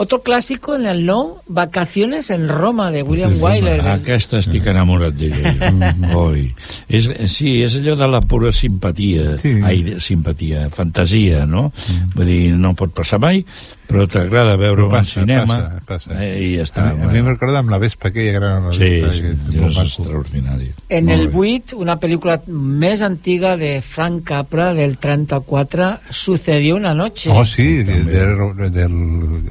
Otro clásico en el no, Vacaciones en Roma, de William Wyler. Aquesta estic enamorat d'ella. Mm. Oi. És, sí, és allò de la pura simpatia. Sí. Ai, simpatia, fantasia, no? Vull dir, no pot passar mai, però t'agrada veure Però un passa, cinema passa, passa. Eh, i ja està. A, mi- a mi em recorda amb la Vespa aquella gran la Sí, Vespa, sí, que és és extraordinari. En Molt el bé. 8, una película més antiga de Frank Capra, del 34, Sucedió una noche. Oh, sí, de, de, de, del...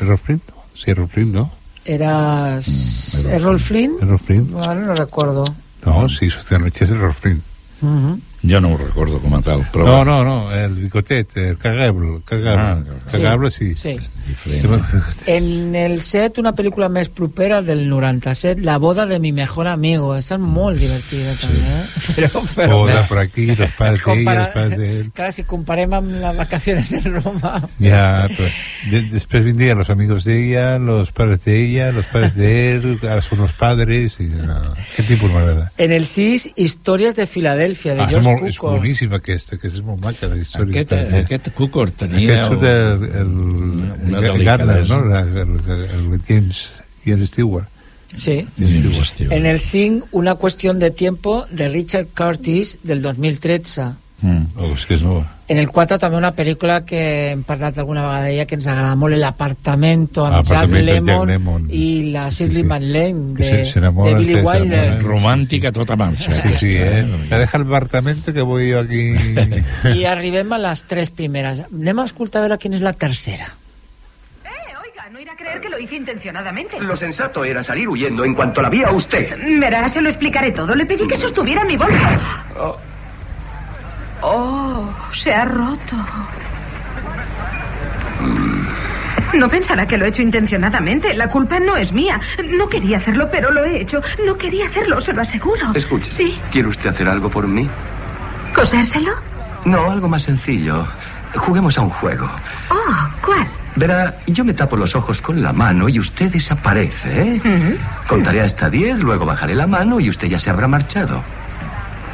Errol Flynn? Sí, Errol Flynn, ¿no? Era s- Errol Flynn. Errol Flynn. Ahora no recuerdo. No, sí, Sucedió una noche es Errol Flynn. Ujú. Jo no ho recordo com a tal, però... No, no, no, el bicotet, el cagable, cagable. Ah, cagable, sí. Sí. Diferent. En el set, una pel·lícula més propera del 97, La boda de mi mejor amigo. Esa és molt divertida, també, eh? Però, però, Boda por aquí, los padres de ella, Compara- los padres de él. Clar, si comparem amb les vacaciones en Roma... Ya, pero de- después vendrían los amigos de ella, los padres de ella, los padres de él, ahora son los padres. Y, no, ¿Qué tipo de verdad? En el 6, Històries de Filadèlfia, de Ah, George molt, és Cukor. boníssima aquesta, que és molt maca la història. Aquest, també. aquest Cukor tenia... Aquest surt el, el, una el, el Gardner, no? El, el, el James Ian Stewart. Sí. Stewart. En el 5, Una qüestió de tiempo, de Richard Curtis, del 2013. Mm. Oh, és que és nova. En el 4 també una pel·lícula que hem parlat alguna vegada d'ella que ens agrada molt, El apartamento amb Jack Lemmon, Lemmon. i la Shirley MacLaine Que de, se- se de Billy Wilder. Romàntica a tota marxa. Sí, sí, eh? Me deja el apartamento que voy yo aquí... I arribem a les tres primeres. Anem a escoltar a veure quina és la tercera. Oiga, no irá a creer que lo hice intencionadamente. Lo sensato era salir huyendo en cuanto la vi a usted. Verá, se lo explicaré todo. Le pedí que sostuviera mi bolsa. Oh. Oh, se ha roto. No pensará que lo he hecho intencionadamente. La culpa no es mía. No quería hacerlo, pero lo he hecho. No quería hacerlo, se lo aseguro. Escuche. Sí. ¿Quiere usted hacer algo por mí? ¿Cosérselo? No, algo más sencillo. Juguemos a un juego. Oh, ¿cuál? Verá, yo me tapo los ojos con la mano y usted desaparece, ¿eh? Contaré hasta diez, luego bajaré la mano y usted ya se habrá marchado.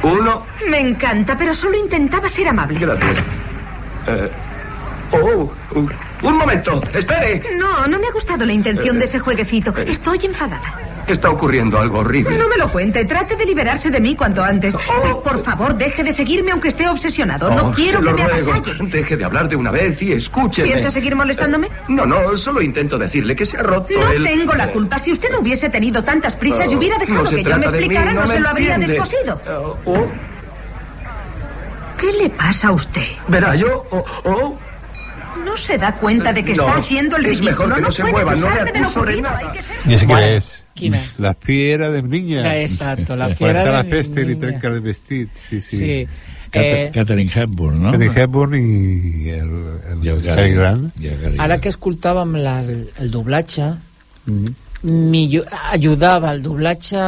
Uno. Me encanta, pero solo intentaba ser amable. Gracias. Eh, oh, uh, un momento, espere. No, no me ha gustado la intención de ese jueguecito. Estoy enfadada. Está ocurriendo algo horrible. No me lo cuente. Trate de liberarse de mí cuanto antes. Y, por favor, deje de seguirme aunque esté obsesionado. no Oh, quiero se que me ruego. Deje de hablar de una vez y escúcheme. ¿Piensa seguir molestándome? No, no, solo intento decirle que se ha roto No el... tengo la culpa. Si usted no hubiese tenido tantas prisas y Oh, hubiera dejado no se que yo me mí, explicara, no no, me se lo habría descosido. Oh, oh, ¿Qué le pasa a usted? verá, yo... oh, oh, ¿No se da cuenta de que No, está haciendo el es ridículo? mejor que no se puede pues mueva, no le de lo. Hay que ¿Y es? Quina? La fiera de niña. La- exacto, la Pues fiera está la de peste y niña. trenca el vestit. Sí, sí. Sí. Eh, Catherine Hepburn, no? Catherine Hepburn y el, el, I el Gary Grant. I el Gary ara que escoltàvem la, el, doblatge, millor, ajudava el doblatge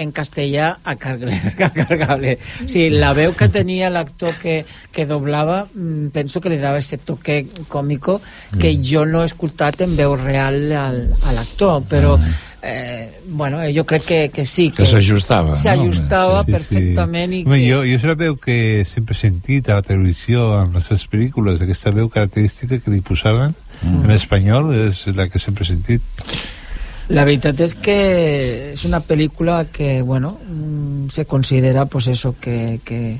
en castellà a, cargable, a cargable. O sigui, la veu que tenia l'actor que, que doblava, mm, penso que li dava ese toque còmico que jo no he escoltat en veu real al, a l'actor, però eh, bueno, jo crec que, que sí. Que s'ajustava, no? S'ajustava Sí, sí. perfectament i Home, que... jo, jo és la veu que sempre he sentit a la televisió en les seves pel·lícules, aquesta veu característica que li posaven Mm. en espanyol és la que sempre he sentit. La veritat és que és una pel·lícula que, bueno, mm, se considera, pues eso, que, que,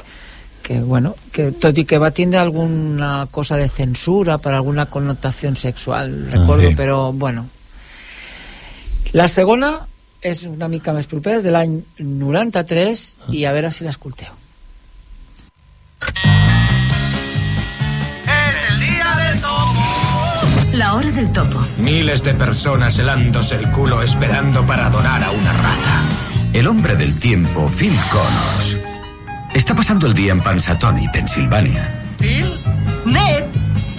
que, bueno, que tot i que va tindre alguna cosa de censura per alguna connotació sexual, recordo, sí. però, bueno. La segona és una mica més propera, és de l'any 93, i a veure si l'escolteu. La hora del topo. Miles de personas helándose el culo esperando para adorar a una rata. El hombre del tiempo, Phil Connors, Está pasando el día en Pansatoni, Pensilvania. ¿Phil? ¡Ned!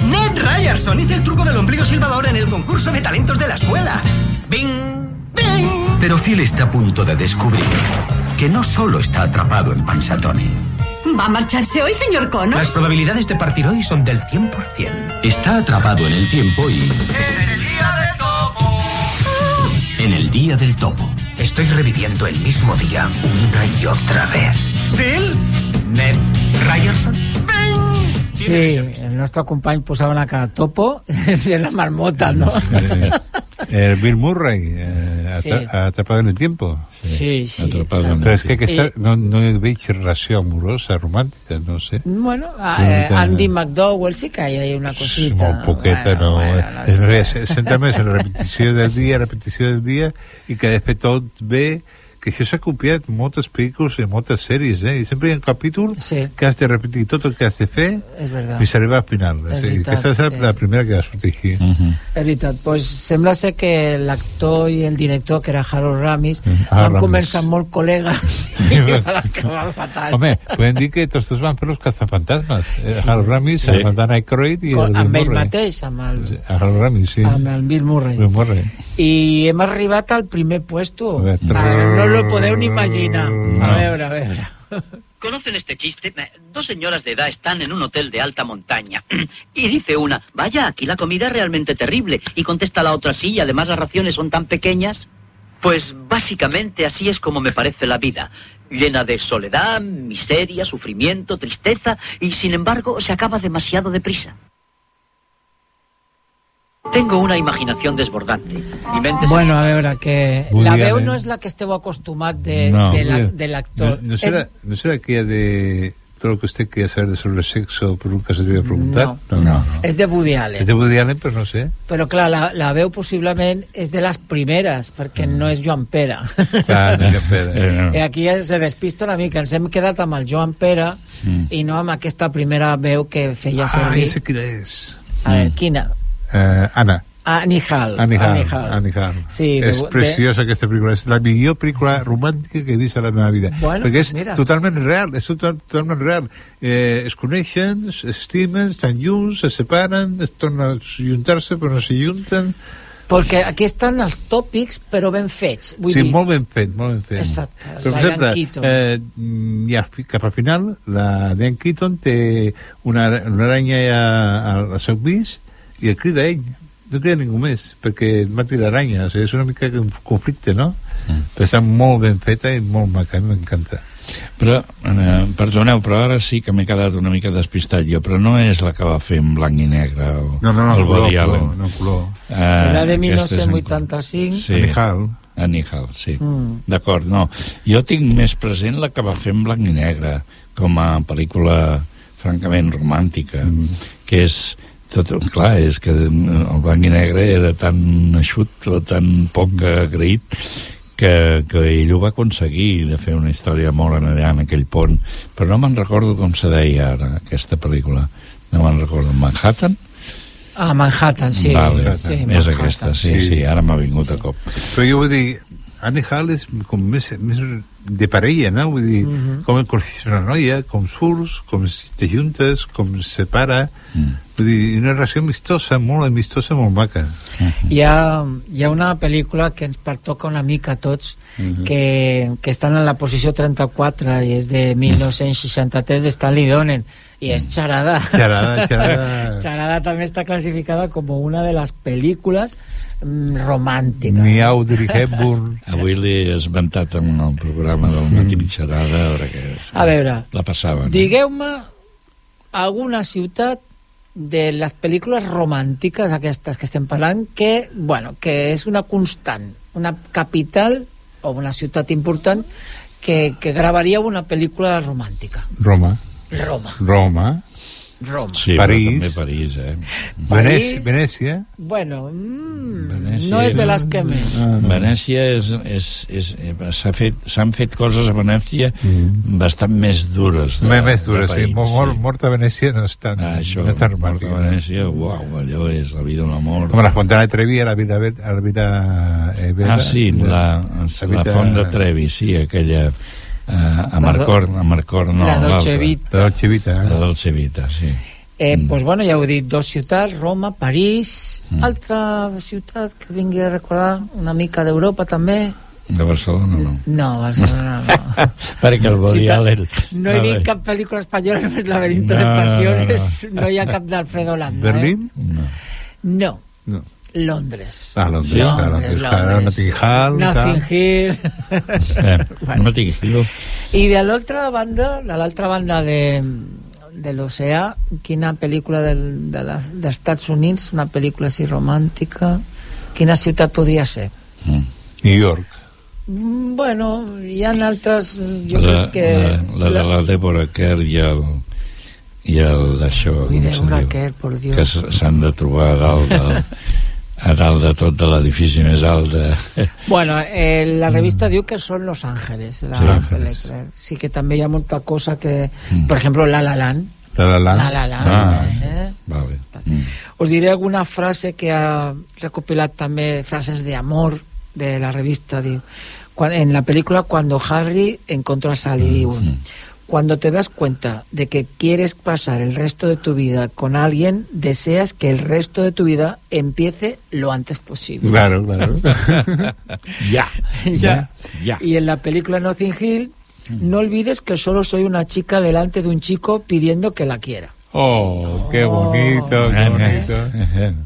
¡Ned Ryerson! Hice el truco del ombligo silbador en el concurso de talentos de la escuela. ¡Bing! Pero Phil está a punto de descubrir que no solo está atrapado en Pansatoni. ¿Va a marcharse hoy, señor Connors? Las probabilidades de partir hoy son del 100%. Está atrapado en el tiempo y... En el día del topo. Estoy reviviendo el mismo día una y otra vez. ¿Phil? Ned Ryerson. Sí, el nostre company posava una cara topo i la marmota, no? Eh, Bill Murray, eh, Sí. atra- atrapado en el tiempo. Sí, sí. El Però és que aquesta, I- no, no hi veig relació amorosa, romàntica, no sé. Bueno, a- Una eh, Andy McDowell sí que hi ha una cosita. Molt poqueta, Bueno, no. bueno, no és sé. res, més en la repetició del dia, repetició del dia, i que després tot bé, que això s'ha copiat moltes pel·lícules i moltes sèries, eh? I sempre hi ha un capítol sí. que has de repetir tot el que has de fer És veritat. fins a arribar al final. És Sí, veritat, aquesta és la, sí. la primera que va sortir aquí. Uh -huh. És veritat, pues, sembla ser que l'actor i el director, que era Harold Ramis, Harold van Ramis. començar molt col·lega i van acabar fatal. Home, podem dir que tots dos van fer los cazafantasmes. Eh, Sí. Harold Ramis, Sí. el Dan Aykroyd i Con, el amb Bill ell Murray. mateix, amb el, Harold Ramis, sí. amb el Bill Murray. Bill Murray. I hem arribat al primer puesto. A veure, Ah, no lo podeu ni imaginar. A veure, a veure. ¿Conocen este chiste? Dos señoras de edad están en un hotel de alta montaña. Y dice una, vaya, aquí la comida es realmente terrible. Y contesta la otra, sí, y además las raciones son tan pequeñas. Pues básicamente así es como me parece la vida. Llena de soledad, miseria, sufrimiento, tristeza, y sin embargo se acaba demasiado deprisa. Tengo una imaginación desbordante. Mi mente Bueno, a veure, que Woody la veu Allen. no és la que esteu acostumat de, No. de la- l'actor. No, no, será, no será aquella de todo lo que usted quiere saber sobre el sexo, pero nunca se debe preguntar. No. no, no. És de Woody Allen. Es de Woody Allen, pero no sé. Però clar, la, la veu possiblement és de les primeres, perquè no és Joan Pere. Clar, no, Joan Pere. I aquí se despista una mica. Ens hem quedat amb el Joan Pere Mm. i no amb aquesta primera veu que feia Ah, servir. ese quina és. A veure, quina? Eh, Anna. Annie Hall. Annie Hall. Sí, és de- de- preciosa aquesta pel·lícula. És la millor pel·lícula romàntica que he vist a la meva vida. Bueno, perquè és mira. totalment real. És total, totalment real. Eh, es coneixen, s'estimen, estan junts, se separen, es tornen a juntar-se, però no se junten. Perquè aquí estan els tòpics, però ben fets. Vull sí, dir, molt ben fet, molt ben fet. Exacte, Però, la exemple, Keaton. eh, ja, cap al final, la Diane Keaton té una, una aranya al, al seu pis i el crida ell. No crida ningú més, perquè mati l'aranya. O sigui, és una mica un conflicte, no? Mm. Però està molt ben feta i molt maca, a mi m'encanta. Però, eh, perdoneu, però ara sí que m'he quedat una mica despistat jo, però no és la que va fer en blanc i negre o, No, no, no, el color, Woody color, no, color. Eh, Era de aquesta és en 1985. Sí. Annie Hall, sí. Mm. D'acord, no. Jo tinc més present la que va fer en blanc i negre, com a pel·lícula francament romàntica, mm. que és tot, clar, és que el blanc i negre era tan eixut o tan poc agraït que, que ell ho va aconseguir de fer una història molt allà en aquell pont però no me'n recordo com se deia ara aquesta pel·lícula no me'n recordo Manhattan? Ah, Manhattan, sí. vale, sí és Manhattan. aquesta, sí, sí, sí, ara m'ha vingut a cop Però jo vull dir, Annie Hall és com més, més de parella, no? Vull dir, Mhm. com coneixes una noia, com surts, com te juntes, com se separa... Mm. Vull dir, una relació amistosa, molt amistosa, molt maca. Hi ha, hi ha una pel·lícula que ens pertoca una mica a tots, Mhm. que, que estan en la posició 34 i és de 1963 de Stanley Donen i és Charada. Charada, Charada. Charada també està classificada com una de les pel·lícules mm, romàntiques. Ni Audrey Hepburn. Avui l'he esmentat en el programa del Matí Mitjarada, a veure què és. A veure, La passava, no? Digueu-me alguna ciutat de les pel·lícules romàntiques aquestes que estem parlant que, bueno, que és una constant, una capital o una ciutat important que, que gravaríeu una pel·lícula romàntica. Roma. Roma. Roma. Roma. Sí, París. però també París, eh? Venècia. Venècia. Bueno, mm, Venècia, no és de les que més. Ah, Venècia és, és, és, eh, s'ha fet, s'han fet coses a Venècia Mm. bastant més dures. De, Més, més dura, de sí. Mort, mort, mort a Venècia no és tan, Ah, això, no és tan Mort a Venècia, uau, allò és la vida d'un amor. Com la Fontana de Trevi a la vida, a la vida eh, Vera. Ah, sí, la, la, vida- font de Trevi, sí, aquella... a Marcor, a Marcor no, La Dolce. Vita. La Dolce Vita, eh? La Dolce Vita, sí. Eh, mm. pues bueno, ja heu dit, dos ciutats, Roma, París, mm. altra ciutat que vingui a recordar, una mica d'Europa també. De Barcelona, no. No, Barcelona no. Perquè el Ciutat- Allen... No he dit cap pel·lícula espanyola, només Laberinto de No, Pasiones, no. no hi ha cap d'Alfredo Landa. Berlín? No. Eh? No. No. Londres. Ah, Londres, Sí. clar, Londres, clar, Notting Hill, Nothing tal. Hill. Eh, bueno. Notting Hill. I de l'altra banda, de l'altra banda de, de l'oceà, quina pel·lícula del, de la, dels Estats Units, una pel·lícula així romàntica, quina ciutat podria ser? Mm. New York. Mm, Bueno, hi ha altres... Jo La, crec que... la, la de la Deborah Kerr i el i el d'això Ui, com se Deborah diu? Kerr, por Dios. que s'han de trobar a dalt del, a dalt de tot de l'edifici més alt de... Bueno, eh, la revista diu que són Los Ángeles. La Sí, Ángeles. pel·lícula. Sí que també hi ha molta cosa que... Per exemple, La La Land. La La Land. La La Land. Ah, eh? vale. Mm. Us diré alguna frase que ha recopilat també frases de amor de la revista. Diu, quan, en la película Cuando Harry encontró a Sally, diu, cuando te das cuenta de que quieres pasar el resto de tu vida con alguien, deseas que el resto de tu vida empiece lo antes posible. Claro, claro. ya, ya, ya. Y en la película Nothing Hill, no olvides que solo soy una chica delante de un chico pidiendo que la quiera. Oh, qué bonito, qué bonito.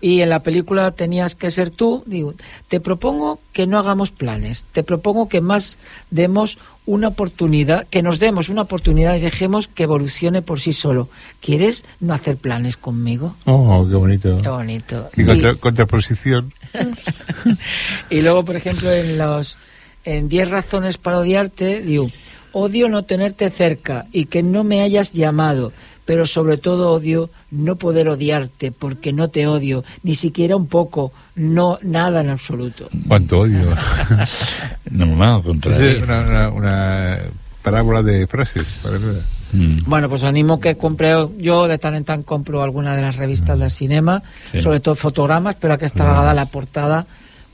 Y en la película Tenías que ser tú, digo, te propongo que no hagamos planes, te propongo que más demos una oportunidad, que nos demos una oportunidad y dejemos que evolucione por sí solo. ¿Quieres no hacer planes conmigo? Oh, qué bonito. Qué bonito. Y contra, contraposición. Y luego, por ejemplo, en los en 10 razones para odiarte, digo, odio no tenerte cerca y que no me hayas llamado, pero sobre todo odio no poder odiarte porque no te odio, ni siquiera un poco, no nada en absoluto. Cuánto odio. Normal, al Es una, una, una parábola de frases. parece. Mm. Bueno, pues animo que compreu, jo de tant en tant compro alguna de les revistes de cinema, Sí. sobretot fotogrames, però aquesta vegada la portada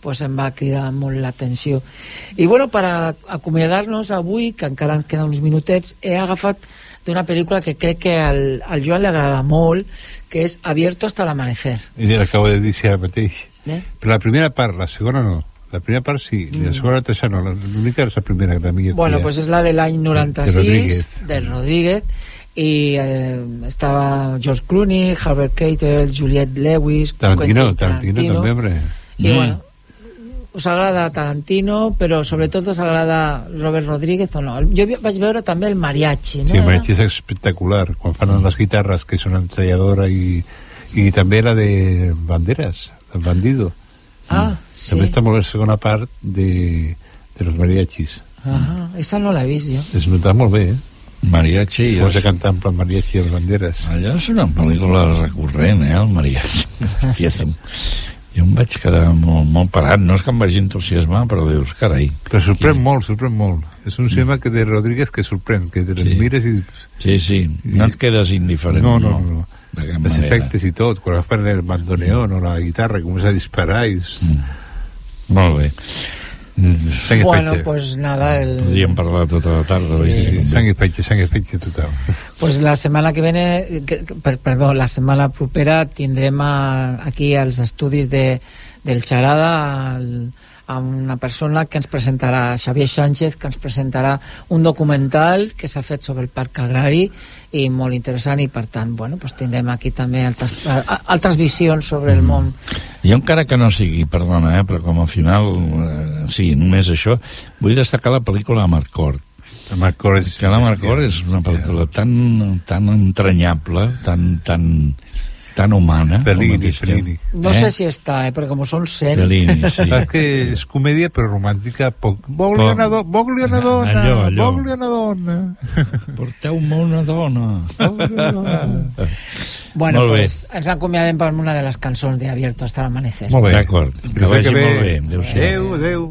pues em va cridar molt l'atenció. I bueno, per a acomiadar-nos avui, que encara ens queden uns minutets, he agafat d'una pel·lícula que crec que al, al Joan li agrada molt, que és Abierto hasta l'amanecer. I l'acabo de dir ara mateix. Eh? Però la primera part, la segona no. La primera part sí, i la segona la tercera no. L'única és la primera que a mi Bueno, pues és la de l'any 96 Rodríguez. del Rodríguez i eh, estava George Clooney, Harvey Keitel, Juliette Lewis Tarantino, Quentin Tarantino, també, hombre. i Mm. bueno us agrada Tarantino però sobretot us agrada Robert Rodríguez o no? jo vaig veure també el mariachi no? Sí, el mariachi és espectacular. Quan fan les guitarres, que són entalladora i, i també la de Banderas, el bandido. ah, sí També està molt bé la segona part de, de los mariachis. ah, esa no l'he vist jo Es nota molt bé, eh? Mariachi. Com és- se canta en plan mariachi i les banderes. Allò és una pel·lícula recurrent, eh, el mariachi. Sí. Jo em vaig quedar molt, molt parat. No és que em vagi entusiasmar, però dius, carai. Però sorprèn molt, sorprèn molt. És un cinema que de Rodríguez que sorprèn, que te Sí. mires i... Sí, sí, no et quedes indiferent. No, no, no. no. Els efectes i tot, quan fan el bandoneón o la guitarra, comença a disparar i... Molt bé. Sang i bueno, pues nada el... Podríem parlar tota la tarda. Sí, sang i fetge, sang i fetge total. Pues la setmana que viene, que, per, perdó, la setmana propera tindrem a, aquí als estudis de, del Xarada el, a una persona que ens presentarà, Xavier Sánchez, que ens presentarà un documental que s'ha fet sobre el parc agrari i molt interessant i per tant, bueno, pues tindrem aquí també altres, altres visions sobre el món. Jo encara que no sigui, perdona, eh, però com a final, eh, sí, només això, vull destacar la pel·lícula Amarcord. Amarcord és... Que l'Amarcord és una pel·lícula tan, tan entranyable, tan, tan, tan humana. Fellini. Fellini. No sé si està, eh, perquè com són 100... Fellini, sí. És que és comèdia però romàntica poc. Voglio una, do voglio una dona, Allò, allò. voglio una dona. Porteu-me una dona. Bueno, Molt bé. pues ens acomiadem per una de les cançons de Abierto hasta l'amanecer. Molt bé. D'acord. Que Fins vagi que molt bé. Adéu-siau. Adéu, adéu.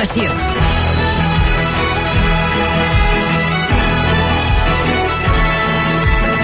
Informació.